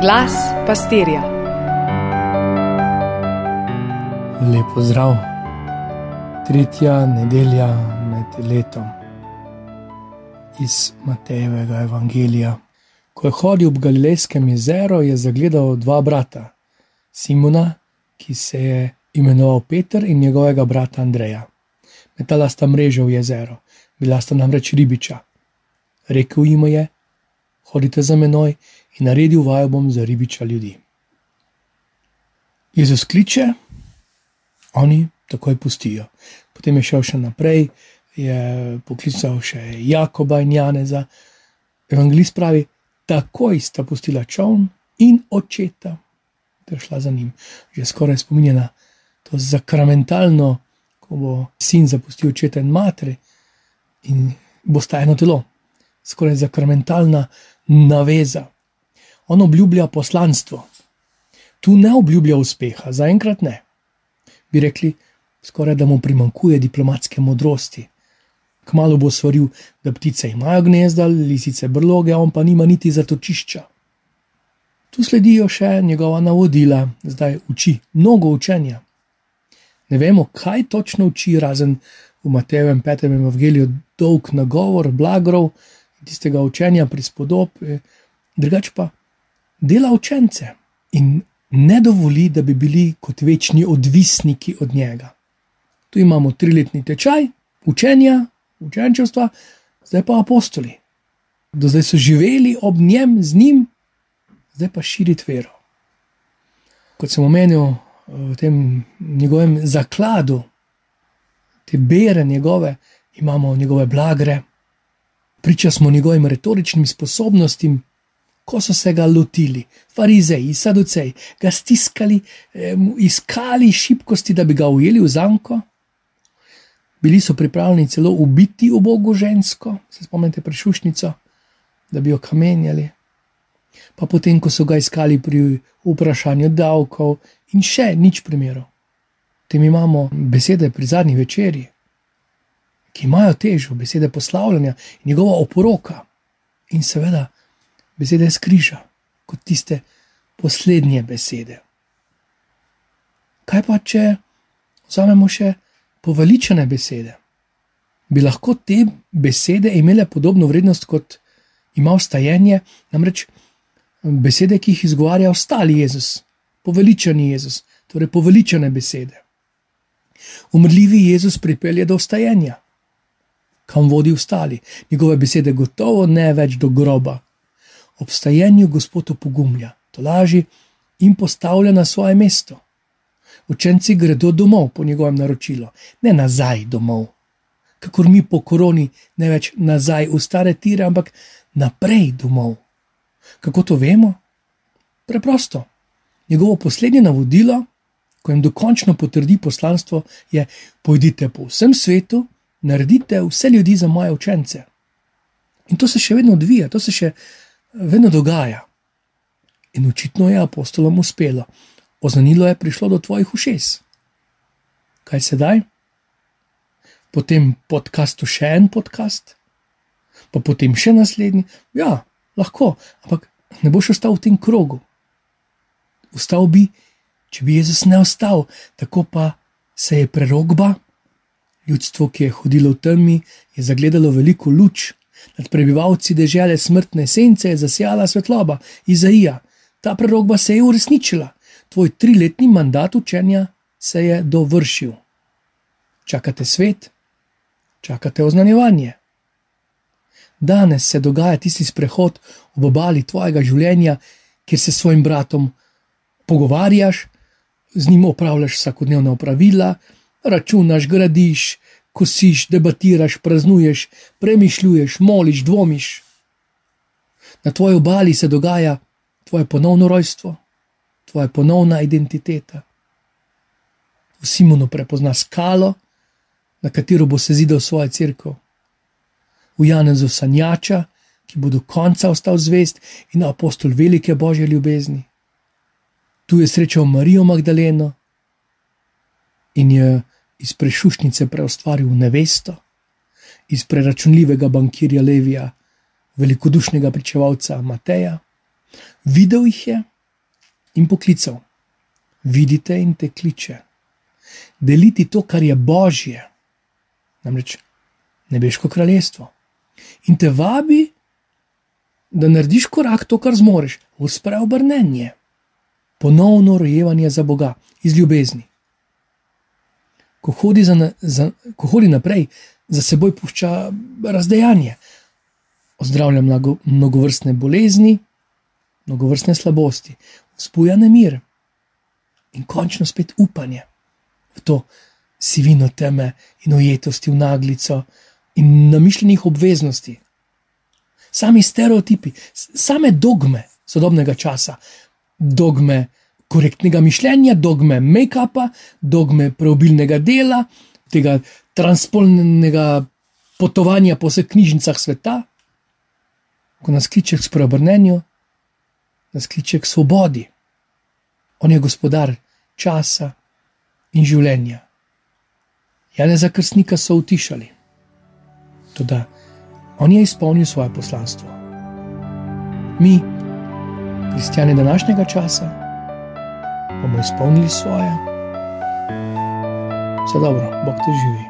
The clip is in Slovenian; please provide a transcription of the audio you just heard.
Glas pastirja. Lepo zdrav, tretja nedelja med letom iz Matejevega evangelija. Ko je hodil ob Galilejskem jezeru, je zagledal dva brata, Simona, ki se je imenoval Peter, in njegovega brata Andreja. Metala sta mrežo v jezero, bila sta namreč ribiča. Rekl jim je: Hodite za menoj in naredil vajo bom za ribiča ljudi. Jezus kliče, oni takoj pustijo. Potem je šel še naprej, je poklical še Jakoba in Janeza. Evangelist pravi, takoj sta pustila čovn in očeta, ter šla za njim. Že skoraj spominjena to zakramentalno, ko bo sin zapustil očeta in matere in bo sta eno telo. Skoraj zakramentalna naveza. On obljublja poslanstvo. Tu ne obljublja uspeha, zaenkrat ne. Bi rekli, skoraj da mu primankuje diplomatske modrosti. Kmalo bo svaril, da ptice imajo gnezda, lisice brloge, on pa nima niti zatočišča. Tu sledijo še njegova navodila, zdaj uči mnogo učenja. Ne vemo, kaj točno uči, razen v Matejevem petem evangeliju, dolg nagovor, blagrov, tistega učenja, prispodob, eh, drugač pa dela učence in ne dovoli, da bi bili kot večni odvisniki od njega. Tu imamo triletni tečaj učenja, učenčevstva, zdaj pa apostoli. Do zdaj so živeli ob njem, z njim, zdaj pa širiti vero. Kot sem omenil v tem njegovem zakladu, te bere njegove, imamo njegove blagre, priča smo njegovim retoričnim sposobnostim, ko so se ga lotili, farizeji, saduceji, ga stiskali, iskali šibkosti, da bi ga ujeli v zanko. Bili so pripravljeni celo ubiti ubogo žensko, se spomnite prešušnico, da bi jo kamenjali. Pa potem, ko so ga iskali pri vprašanju davkov, in še nič primerov. Tem imamo besede pri zadnji večerji, ki imajo težo, besede poslavljanja, njegova oporoka in seveda besede skriža, kot tiste poslednje besede. Kaj pa, če vzamemo še poveličene besede? Bi lahko te besede imele podobno vrednost kot ima vstajenje, namreč besede, ki jih izgovarja ostali Jezus, poveličani Jezus, torej poveličene besede. Umrljivi Jezus pripelje do vstajenja kam vodi ostali. Njegove besede gotovo ne več do groba. Obstajenju Gospod opogumlja, to laži in postavlja na svoje mesto. Učenci gredo domov po njegovem naročilu, ne nazaj domov. Kakor mi po koroni ne več nazaj v stare tire, ampak naprej domov. Kako to vemo? Preprosto. Njegovo poslednje navodilo, ko jim dokončno potrdi poslanstvo, je: Pojdite po vsem svetu naredite vse ljudi za moje učence. In to se še vedno odvija, to se še vedno dogaja. In očitno je apostolom uspelo, oznanilo je prišlo do tvojih ušes. Kaj sedaj? Potem podkastu še en podcast, pa potem še naslednji. Ja, lahko, ampak ne boš ostal v tem krogu. Vstal bi, če bi Jezus ne ostal, tako pa se je prerogba. Ljudstvo, ki je hodilo v temi, je zagledalo veliko luč, nad prebivalci dežele smrtne sence je zasijala svetloba, Izaija. Ta prerogba se je uresničila, tvoj triletni mandat učenja se je dovršil. Čakate svet, čakate oznanjevanje. Danes se dogaja tisti sprehod ob obali tvojega življenja, kjer se s svojim bratom pogovarjaš, z njim opravljaš vsakodnevna opravila, računaš, gradiš, kosiš, debatiraš, praznuješ, premišljuješ, moliš, dvomiš. Na tvoji obali se dogaja tvoje ponovno rojstvo, tvoja ponovna identiteta. V Simonu prepozna skalo, na katero bo se zidal svojo crkvo, v Janezu sanjača, ki bo do konca ostal zvest in apostol velike božje ljubezni. Tu je srečal Marijo Magdaleno in je iz prešušnice preustvaril nevesto, iz preračunljivega bankirja Levija, velikodušnega pričevalca Mateja, Videl jih je in poklical. Vidite in te kliče. Deliti to, kar je božje, namreč nebeško kraljestvo. In te vabi, da narediš korak to, kar zmoriš, v spreobrnenje, ponovno rojevanje za Boga iz ljubezni. Ko hodi, za, za, ko hodi naprej, za seboj pušča razdejanje, ozdravlja mnogo, mnogovrstne bolezni, mnogovrstne slabosti, vzbuja nemir in končno spet upanje v to sivino teme in ujetosti v naglico in namišljenih obveznosti. Sami stereotipi, same dogme sodobnega časa, dogme korektnega mišljenja, dogme make-upa, dogme preobilnega dela, tega transpolnega potovanja po vseh knjižnicah sveta, ko nas kliče k spreobrnenju, nas kliče k svobodi. On je gospodar časa in življenja. Janeza Krstnika so utišali, tudi on je izpolnil svoje poslanstvo. Mi, kristijani današnjega časa, bomo izpolnili svoje. Vse dobro, Bog te živi.